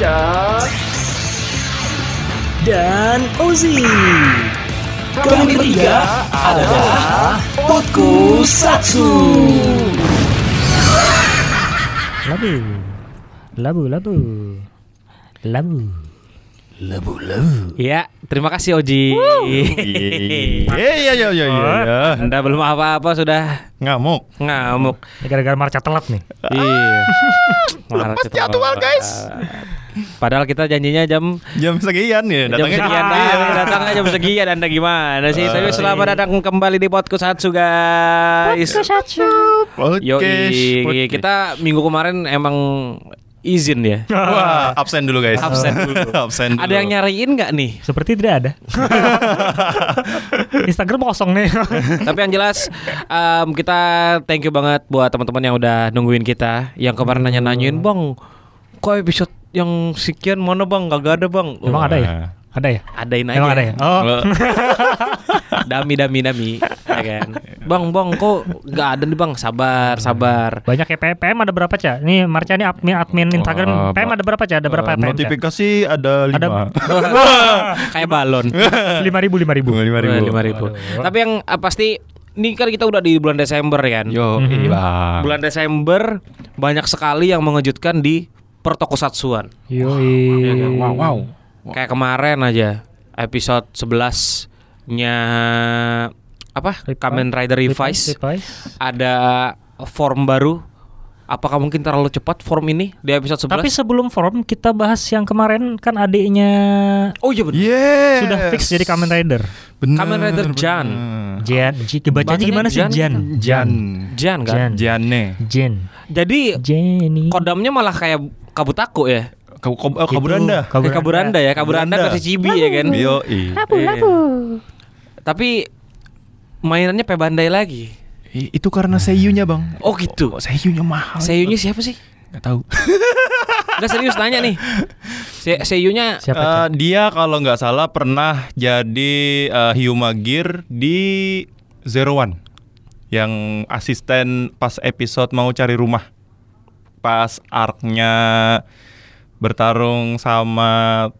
Dika dan Ozi. Kami bertiga adalah Potku Satsu Labu, labu, labu, labu. Labu-labu Ya, terima kasih Oji. Iya iya iya iya iya. Anda belum apa-apa sudah Ngamuk. ngamuk. Gara-gara marca telat nih. Iya. Lepas jadwal, guys. Padahal kita janjinya jam Jam sekian ya jam datangnya. sekian Iya. dah, datangnya jam sekian Anda gimana sih? Tapi Eh. selamat datang kembali di podcast Hatsu guys. Podcast. Yo, Podcast. kita minggu kemarin emang izin ya. Wah, absen dulu guys. Absen dulu. absen dulu. Ada yang nyariin nggak nih? Seperti tidak ada. Instagram kosong nih. Tapi yang jelas em, kita thank you banget buat teman-teman yang udah nungguin kita. Yang kemarin nanya-nanyain bang, kok episode yang sekian mana bang? Gak ada bang. Emang ada ya? Ada ya? Adain aja. Emang ada ya? Oh, dami dami dami, ya kan? Bang bang, kok nggak ada nih bang? Sabar sabar. banyak ya PM, ada berapa cak? Nih Marca nih admin admin Instagram Wah, PM ada berapa cak? Ada berapa Eh, PM? Notifikasi ada Ada lima. Kayak balon. lima ribu lima ribu. Lima ribu. Lima ribu. Tapi yang ah, pasti ini kan kita udah di bulan Desember kan. Yo, Mhm. iya. Bulan Desember banyak sekali yang mengejutkan di pertokosatsuan. Yoi. Wow, wow. Kayak kemarin aja episode 11-nya apa? Revive. Kamen Rider Revise. Revise. Ada form baru. Apakah mungkin terlalu cepat form ini di episode 11? Tapi sebelum form kita bahas yang kemarin kan adiknya oh iya benar. Yes. sudah fix jadi Kamen Rider. Bener, Kamen Rider Jan. bener. Jan, bacanya gimana sih Jan. Jan? Jan. Jan kan. Jan. Jane. Jen. Jadi Jenny. kodamnya malah kayak kabutaku ya. Kau kau Itu, kaburanda. Kayak kaburanda ya, kaburanda Kaburanda. versi cibi ya kan. Yo, Iya. Tapi mainannya pe bandai lagi. Itu karena seiyunya, Bang. Oh gitu. Oh, seiyunya mahal. Seiyunya siapa sih? Enggak tahu. Enggak serius nanya nih. Se Seiyunya Siapa Eh, Cak? dia kalau nggak salah pernah jadi eh, Hyuma Gear di Zero One yang asisten pas episode mau cari rumah pas arc-nya bertarung sama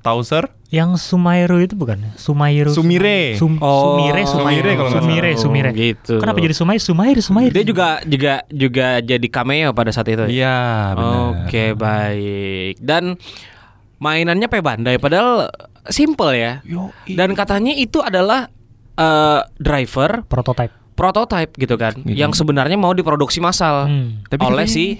Tauser Yang Sumairu itu bukan? Sumairu. Sumire. Sum, Oh, Sumire. Sumire kalau Sumire, salah. Sumire. Oh, gitu. Kenapa jadi Sumairu? Sumairu, Sumairu. dia juga juga juga jadi cameo pada saat itu. ya? iya benar Oke, baik. Dan mainannya pe bandai padahal simple ya. Yoi. Dan katanya itu adalah eh, driver prototype. prototype gitu kan, Gitu. yang sebenarnya mau diproduksi massal Hmm. Tapi oleh katanya- si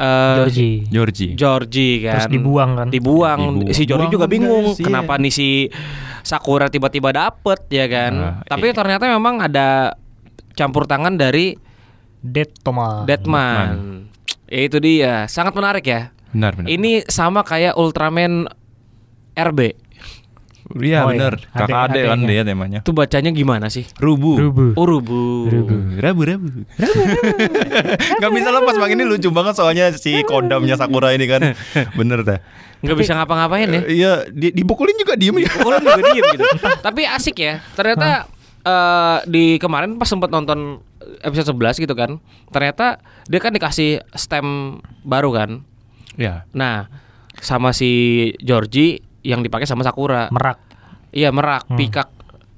eh, Georgie. Georgie Georgie kan. Terus dibuang kan? Dibuang. Dibuang. Si Georgie juga bingung guys, iya. kenapa nih si Sakura tiba-tiba dapet ya kan. Nah, Tapi iya. ternyata memang ada campur tangan dari Dead Toma. Deadman. Ya, itu dia, sangat menarik ya. benar benar Ini sama kayak Ultraman RB. Iya Oh, iya. benar kakak Adek- adek kan dia temanya Itu bacanya gimana sih? Rubu Rubu. Oh, Rubu. Rubu. Rabu rabu. Gak bisa lepas bang ini lucu banget soalnya si kodamnya Sakura ini kan bener dah. Nggak bisa ngapa-ngapain ya. Iya di, dipukulin juga diem ya. Pukulin juga diem gitu. Tapi asik ya. Ternyata eh, di kemarin pas sempat nonton episode 11 gitu kan. Ternyata dia kan dikasih stem baru kan. Ya. Nah, sama si Georgie yang dipakai sama Sakura. Merak. Iya, merak, pikak.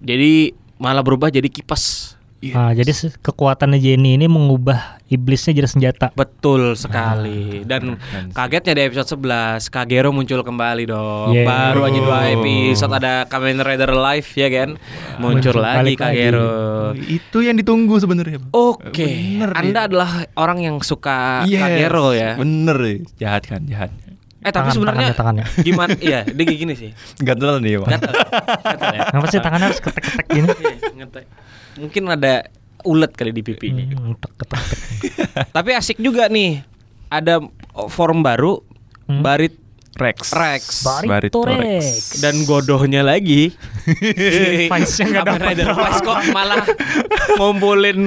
Jadi malah berubah jadi kipas. Ah, jadi kekuatannya Jenny ini mengubah iblisnya jadi senjata. Betul sekali. Dan keren sih. kagetnya di episode 11 Kagero muncul kembali dong. Yeah. Baru aja dua episode ada Kamen Rider Live ya kan. Muncul Muncul lagi. Kagero. Itu yang ditunggu sebenarnya. Oke. Bener Anda ya. adalah orang yang suka Yes, Kagero ya. Bener. Jahat kan jahat. Eh tapi Tangan- sebenarnya tangannya, gimana? Iya, dia kayak gini sih. Gatel nih bang. Gatel. Gatel ya. Kenapa sih tangannya harus ketek-ketek gini? Iya, ngetek. Mungkin ada ulet kali di pipinya. Hmm, tek- ketek- ketek. Tapi asik juga nih. Ada form baru Hmm. Barit Rex. Rex. Barito Barito Rex. dan godohnya lagi. Vice-nya nggak Kamen dapet. Rider Vice kok malah ngumpulin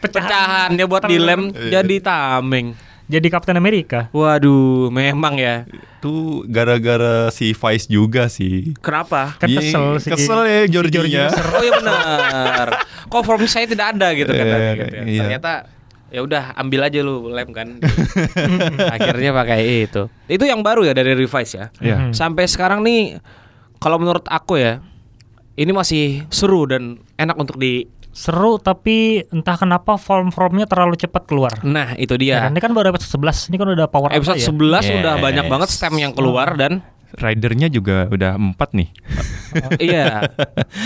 pecahannya buat dilem Iya. jadi tameng. Jadi Kapten Amerika. Waduh, memang ya. Itu gara-gara si Vice juga sih. Kenapa? Kan Iya, kesel sih. Kesel ya Georgie-nya. Oh iya benar. Kok form saya tidak ada gitu Eh, katanya gitu ya. iya. Ternyata ya udah ambil aja lu lem kan. Akhirnya pakai itu. Itu yang baru ya dari revise ya. Iya. Hmm. Sampai sekarang nih kalau menurut aku ya ini masih seru dan enak untuk di Seru tapi entah kenapa form-formnya terlalu cepat keluar. Nah, itu dia. kan? Ini kan baru episode 11. Ini kan udah power up Episode ya. 11 udah Yes. banyak banget stem yang keluar dan Ridernya juga udah empat nih. iya.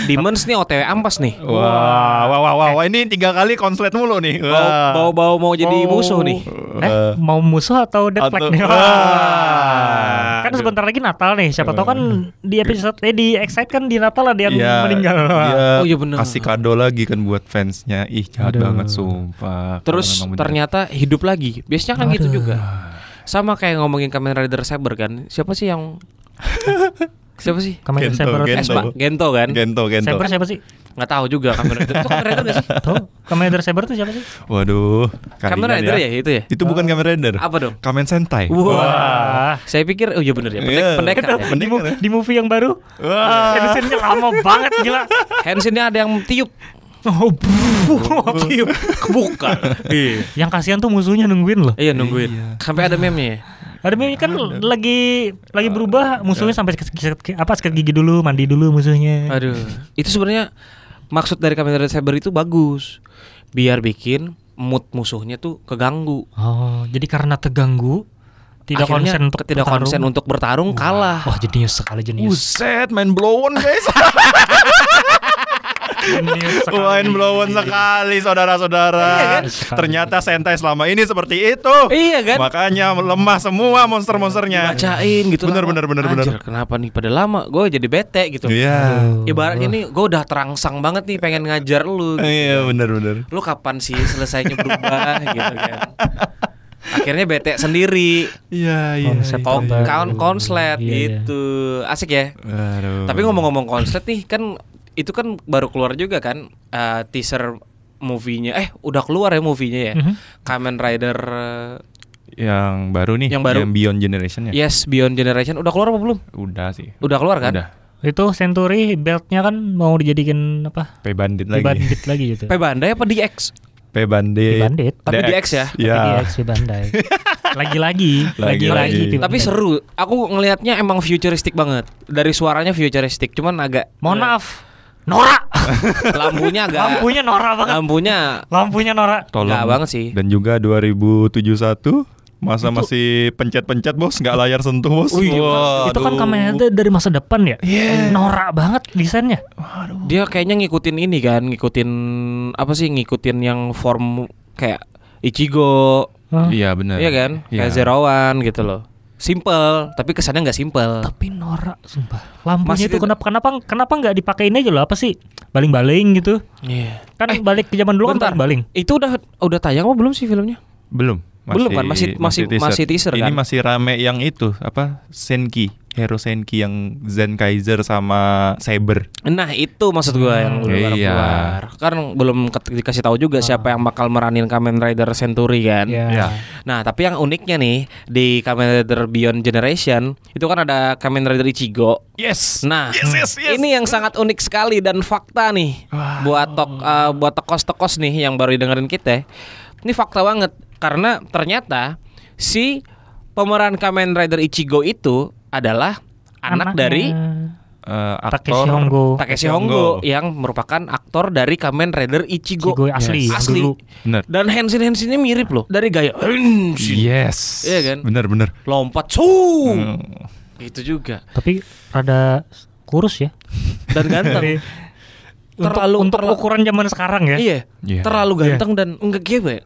Demons nih OTW ampas nih. Wah, wah, wah, wah, wah, ini tiga kali konslet mulu nih. Bau-. Bau-bau mau jadi Mau- musuh nih. Eh, mau musuh atau Atau- nih? Wah. Kan sebentar lagi Natal nih. Siapa tahu kan di episode eh di Excite kan di Natal ada yang Iya, meninggal. dia Oh, iya bener. Kasih kado lagi kan buat fansnya. Ih, jahat Aduh. banget sumpah. Terus ternyata hidup lagi. Biasanya kan gitu juga. Sama kayak ngomongin Kamen Rider Saber kan. Siapa sih yang Siapa sih? Kamen Rider Saber. Gento. Espa, Gento kan? Gento, Gento. Saber siapa sih? Nggak tahu juga Kamen Rider. Itu Kamen Rider gak sih? Tahu? Kamen Rider Saber itu siapa sih? Waduh, Kamen Rider ya itu ya? Itu bukan Kamen Rider. Apa dong? Kamen Sentai. Wah. Saya pikir oh iya bener ya. Pendek, Iya. pendekar ya. di, ya? di movie yang baru Wah. Edisonnya lama banget gila Handsnya ada yang tiup. Oh, buh. Tiup. Bukan. Iya. yang kasihan tuh musuhnya nungguin loh Iya nungguin. Sampai ada meme-nya ya. ada meme kan lagi lagi berubah musuhnya sampai sikat, sikat- apa sikat gigi dulu mandi dulu musuhnya Aduh. Itu sebenarnya maksud dari Kamen Rider Saber itu bagus. Biar bikin mood musuhnya tuh keganggu. oh jadi karena terganggu tidak Akhirnya konsen untuk tidak bertarung. konsen untuk bertarung kalah. wah jenius sekali jenius Buset, main blown guys. Main blown sekali saudara-saudara. Iya kan? Ternyata Sentai selama ini seperti itu. Iya kan? Makanya lemah semua monster-monsternya. Bacain gitu Bener, bener, bener, bener. Anjir, kenapa nih pada lama? Gue jadi bete gitu. Iya. Ibaratnya nih gue udah terangsang banget nih pengen ngajar lu. gitu. Iya, bener-bener. Lu kapan sih selesainya berubah gitu kan. Akhirnya bete sendiri. Iya, iya. Baru. kawan konslet Iya, iya. gitu. Asik ya. Aduh. Tapi ngomong-ngomong konslet nih kan itu kan baru keluar juga kan eh, teaser movie-nya. Eh, udah keluar ya movie-nya ya. Mhm. Kamen Rider yang baru nih, Yang baru. yang Beyond Generation ya. Yes Beyond Generation udah keluar apa belum? Udah sih. Udah keluar kan? Udah. itu Century beltnya kan mau dijadikan apa P Bandit di lagi. bandit lagi gitu P Bandai apa DX? P Bandit. Di Bandit. Tapi DX ya? Iya. Di X di Bandai lagi-lagi Lagi-lagi. Tapi seru. Aku ngelihatnya emang futuristik banget. Dari suaranya futuristik, cuman agak mohon maaf Nora lampunya agak lampunya Nora banget lampunya lampunya Nora Tolong. Nggak banget sih. Dan juga 2071 masa masih pencet-pencet bos, nggak layar sentuh bos. Wih, Waduh. itu kan kameranya dari masa depan ya Iya. Nora banget desainnya dia kayaknya ngikutin ini kan, ngikutin apa sih? Ngikutin yang form kayak Ichigo? Iya benar. iya kan? Kayak Iya. Zero One gitu loh. Simple, tapi kesannya nggak simple. tapi Nora sumpah lampunya Masih itu kenapa kenapa kenapa nggak dipakai ini aja loh apa sih baling-baling gitu Iya. kan balik ke zaman dulu Bentar, kan baling itu udah udah tayang apa belum sih filmnya? Belum. Belum kan? Masih- masih- masih teaser Ini kan? masih rame yang itu apa? Senki, Hero Senki yang Zen Kaiser sama Saber. Nah itu maksud gua yang Hmm, udah baru iya. keluar Kan belum ke- dikasih tahu juga siapa yang bakal meranin Kamen Rider Century kan ya Iya. Nah tapi yang uniknya nih Di Kamen Rider Beyond Generation Itu kan ada Kamen Rider Ichigo Yes. Nah Yes, yes, yes. ini yang sangat unik sekali dan fakta nih Buat tok eh, buat tekos-tekos nih yang baru dengerin kita Ini fakta banget Karena ternyata si pemeran Kamen Rider Ichigo itu adalah anak Anaknya. dari Eh, Takeshi Hongo Takeshi Hongo yang merupakan aktor dari Kamen Rider Ichigo, Ichigo asli yang asli. dulu. Bener. Dan Henshin Henshinnya mirip loh dari gaya Henshin Yes. Iya kan? Bener bener. lompat su Hmm. itu juga tapi rada kurus ya dan ganteng Terlalu- untuk, untuk terlalu- ukuran zaman sekarang ya iya Iya. terlalu ganteng dan enggak gitu ya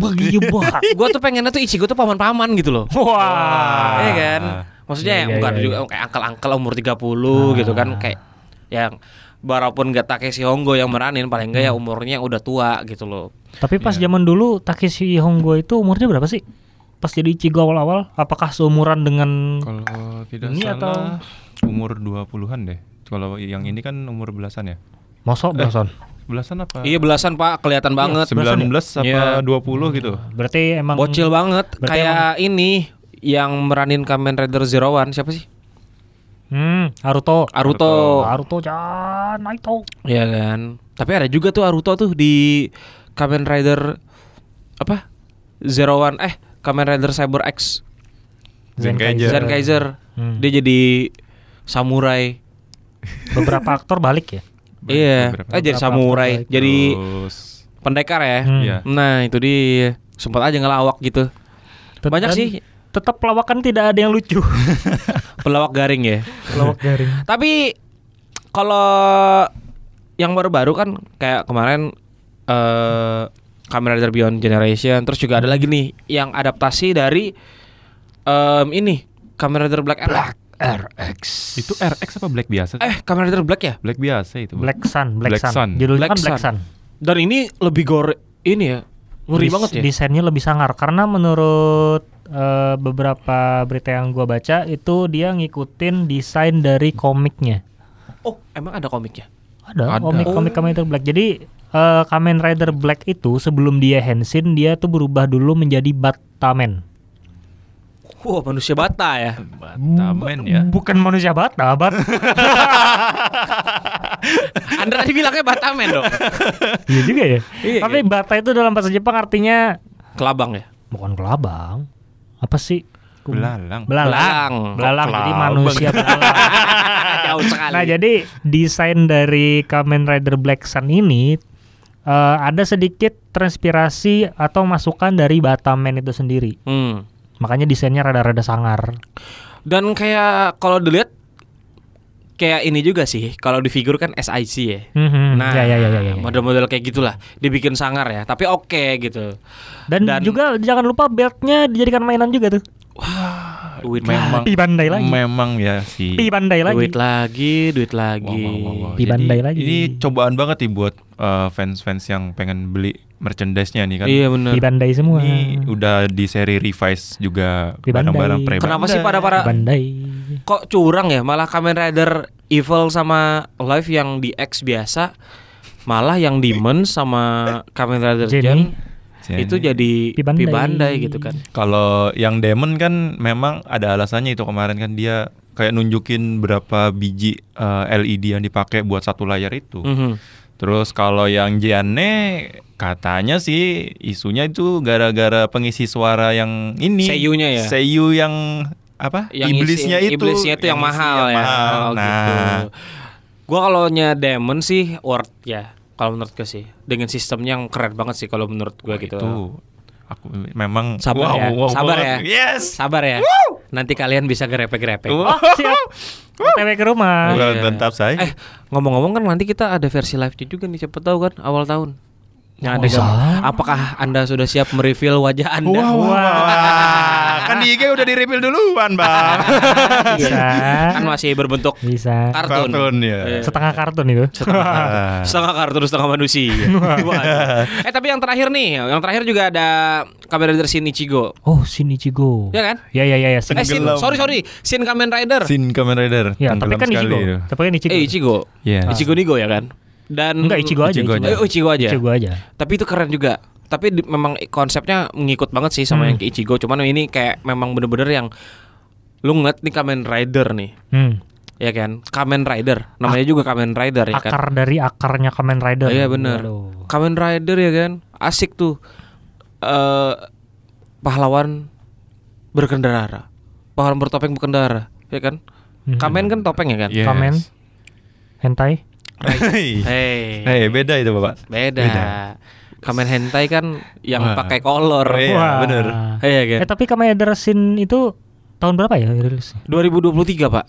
bagi banget gue tuh pengennya tuh Ichigo tuh paman-paman gitu loh. Wah. Iya kan? Maksudnya Iya, yang iya, bukan iya, juga kayak angkel-angkel umur 30 gitu kan Kayak yang Walaupun gak Takeshi Hongo yang meranin Paling enggak ya umurnya udah tua gitu loh. Tapi pas zaman dulu Takeshi Hongo itu umurnya berapa sih? Pas jadi Ichigo awal-awal apakah seumuran dengan Kalau tidak Ini salah umur 20-an deh. Kalau yang ini kan umur belasan ya. Mosok belasan Belasan apa? Iya belasan pak kelihatan banget 19 apa Iya. 20 gitu. berarti emang Bocil banget Berarti Kayak ini Yang meranin Kamen Rider Zero One Siapa sih? hmm Naruto Aruto Naruto Jan Naito Iya kan Tapi ada juga tuh Aruto tuh di Kamen Rider apa? Zero One eh Kamen Rider Cyber X Zen Kaiser. Zen Kaiser. Hmm. Dia jadi samurai. Beberapa aktor balik ya. Iya, beberapa- eh jadi samurai, jadi Terus pendekar ya. Hmm. Iya. Nah, itu dia. Sempat aja ngelawak gitu. Tet- Banyak dan sih Tetap lawakan tidak ada yang lucu. pelawak garing ya. Lawak garing. Tapi kalau yang baru-baru kan kayak kemarin eh Kamen Rider Beyond Generation, terus juga ada lagi nih yang adaptasi dari em, ini Kamen Rider Black, Black. RX. itu RX apa Black biasa? Eh, Kamen Rider Black ya? Black biasa itu. Black Sun, Black, Black Sun. Sun. Judulnya Black kan Black Sun. Sun. Dan ini lebih gore ini ya. Ngeri banget ya. Desainnya lebih sangar karena menurut eh, beberapa berita yang gua baca itu dia ngikutin desain dari komiknya. Oh, emang ada komiknya? Ada, Ada. komik komik Oh. Kamen Rider Black. Jadi eh, Kamen Rider Black itu sebelum dia Henshin dia tuh berubah dulu menjadi Batman. Wah, manusia bata ya. Batamen ya. Bukan manusia bata, bat. Anda tadi bilangnya Batamen dong. Iya juga ya. Iya, Tapi iya. bata itu dalam bahasa Jepang artinya Kelabang ya? bukan kelabang. Apa sih? Belalang. Belalang. Belalang. Jadi manusia belalang. Jauh sekali. Nah, jadi desain dari Kamen Rider Black Sun ini eh, ada sedikit transpirasi atau masukan dari Batman itu sendiri. Hmm. Makanya desainnya rada-rada sangar. Dan kayak kalau dilihat kayak ini juga sih. Kalau di figur kan SIC ya. Mhm, Nah, ya, ya, ya, ya, ya. model-model kayak gitulah dibikin sangar ya. Tapi oke gitu. Dan, dan- juga jangan lupa beltnya dijadikan mainan juga tuh. Duit Memang Pi bandai lagi. Memang ya sih. Pi bandai lagi. Duit lagi, duit lagi. Pi bandai lagi. Ini cobaan banget nih buat uh, fans-fans yang pengen beli merchandise-nya nih kan. Iya bener. Pi bandai semua. Ini udah di seri revise juga bandai. barang-barang pre Kenapa sih pada para bandai. kok curang ya? Malah Kamen Rider Evil sama Live yang di X biasa, malah yang Demon sama Kamen Rider Jenny. Gen Jenny. itu jadi Pi bandai. Pi bandai gitu kan. Kalau yang Demon kan memang ada alasannya itu kemarin kan dia kayak nunjukin berapa biji uh, LED yang dipakai buat satu layar itu. Mhm. Terus kalau yang Jiane katanya sih isunya itu gara-gara pengisi suara yang ini. Seiyunya ya? Seiyu yang apa? Yang iblisnya isi- itu. iblisnya itu yang, isi mahal ya. mahal. Oh, Nah, gitu. Gua kalau nya Demon sih worth ya. Kalau menurut gue sih dengan sistemnya yang keren banget sih kalau menurut gue gitu. itu aku memang Sabar ya, sabar ya. Yes. Sabar ya. Nanti kalian bisa grepe-grepe. Oh, siap. OTW ke rumah. Bukan Iya. tetap saya. Eh, ngomong-ngomong kan nanti kita ada versi live-nya juga nih, siapa tahu kan awal tahun. Yang ada Masa? gambar. Apakah Anda sudah siap mereveal wajah Anda? Wah, wah, wah. kan di IG udah di reveal duluan, Bang. Bisa. Kan masih berbentuk Bisa. kartun. Kartun, ya. Setengah kartun itu. setengah, setengah kartun setengah manusia. Eh tapi yang terakhir nih, yang terakhir juga ada Kamen Rider Shin Ichigo. Oh, Shin Ichigo. Ya kan? Ya ya ya ya. Eh Shin, sorry sorry, Shin Kamen Rider. Sin Kamen Rider. Ya, tapi kan Ichigo. itu. Tapi kan Ichigo. Eh Ichigo. Iya. Ichigo Nigo ya kan? Dan Enggak Ichigo aja. Ichigo aja. Eh, oh, Ichigo aja. Ichigo aja. Tapi itu keren juga. Tapi di- memang konsepnya mengikut banget sih sama Hmm. yang ke Ichigo. Cuman ini kayak memang bener-bener yang lu ngeliat nih Kamen Rider nih, Hmm. ya kan? Kamen Rider, namanya juga Kamen Rider ya kan? Akar dari akarnya Kamen Rider. Iya bener. Waduh. Kamen Rider ya kan, asik tuh. eh pahlawan berkendara, pahlawan bertopeng berkendara, ya kan? Mhm. Kamen kan topeng ya kan? Yes. Kamen. Hentai. Hei. Hey, Hei, beda itu, Bapak. beda. beda. Kamen hentai kan yang Wah. pakai kolor. Oh, iya, Wah. bener. Iya kan? Eh tapi Kamen Rider Shin itu tahun berapa ya rilisnya? 2023 pak.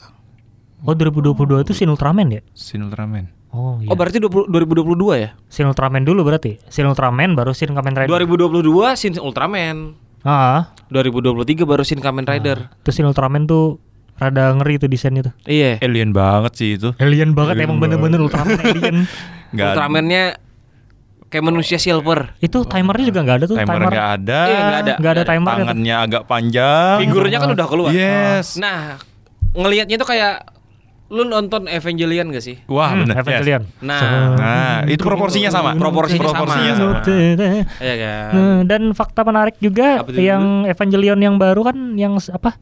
Oh 2022 itu Shin Ultraman ya? Sin Ultraman. Oh iya. Oh berarti 20, 2022 ya? Shin Ultraman dulu berarti. Shin Ultraman baru Shin Kamen Rider. 2022 Shin Ultraman. Ah, 2023 baru Shin Kamen Rider. terus Shin Ultraman tuh rada ngeri tuh desainnya tuh. Iya. Alien banget sih itu. Alien banget Alien emang bener-bener Ultraman alien. Ultramannya kayak manusia silver. Itu timernya juga nggak ada tuh timer timer. nggak ada. Iya, nggak ada. Nggak ada timer ya. Tangannya agak panjang. Figurnya kan udah keluar. Yes. Nah, ngelihatnya tuh kayak lu nonton Evangelion gak sih? Wah, Hmm, bener. Evangelion. Nah, Nah, itu proporsinya sama. Proporsinya sama. Iya Iya kan. Nah, dan fakta menarik juga yang Evangelion yang baru kan yang apa?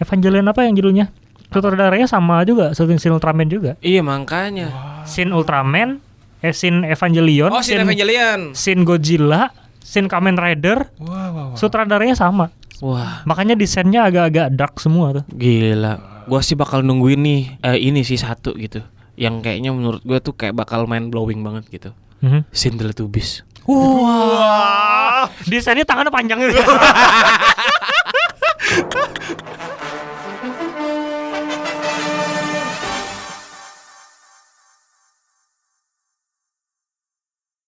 Evangelion apa yang judulnya? Sutradaranya sama juga, Shin Ultraman juga. Iya makanya. Shin Ultraman, eh Shin Evangelion, Oh, Shin Evangelion. Shin Godzilla, scene Kamen Rider, Wah, wah, wah. sutradaranya sama. Wah, Makanya desainnya agak-agak dark semua tuh. gila. Gua sih bakal nungguin nih eh, ini sih satu gitu. Yang kayaknya menurut gua tuh kayak bakal mind blowing banget gitu. Mhm. Scene Teletubbies. Wah, desainnya tangannya panjang gitu.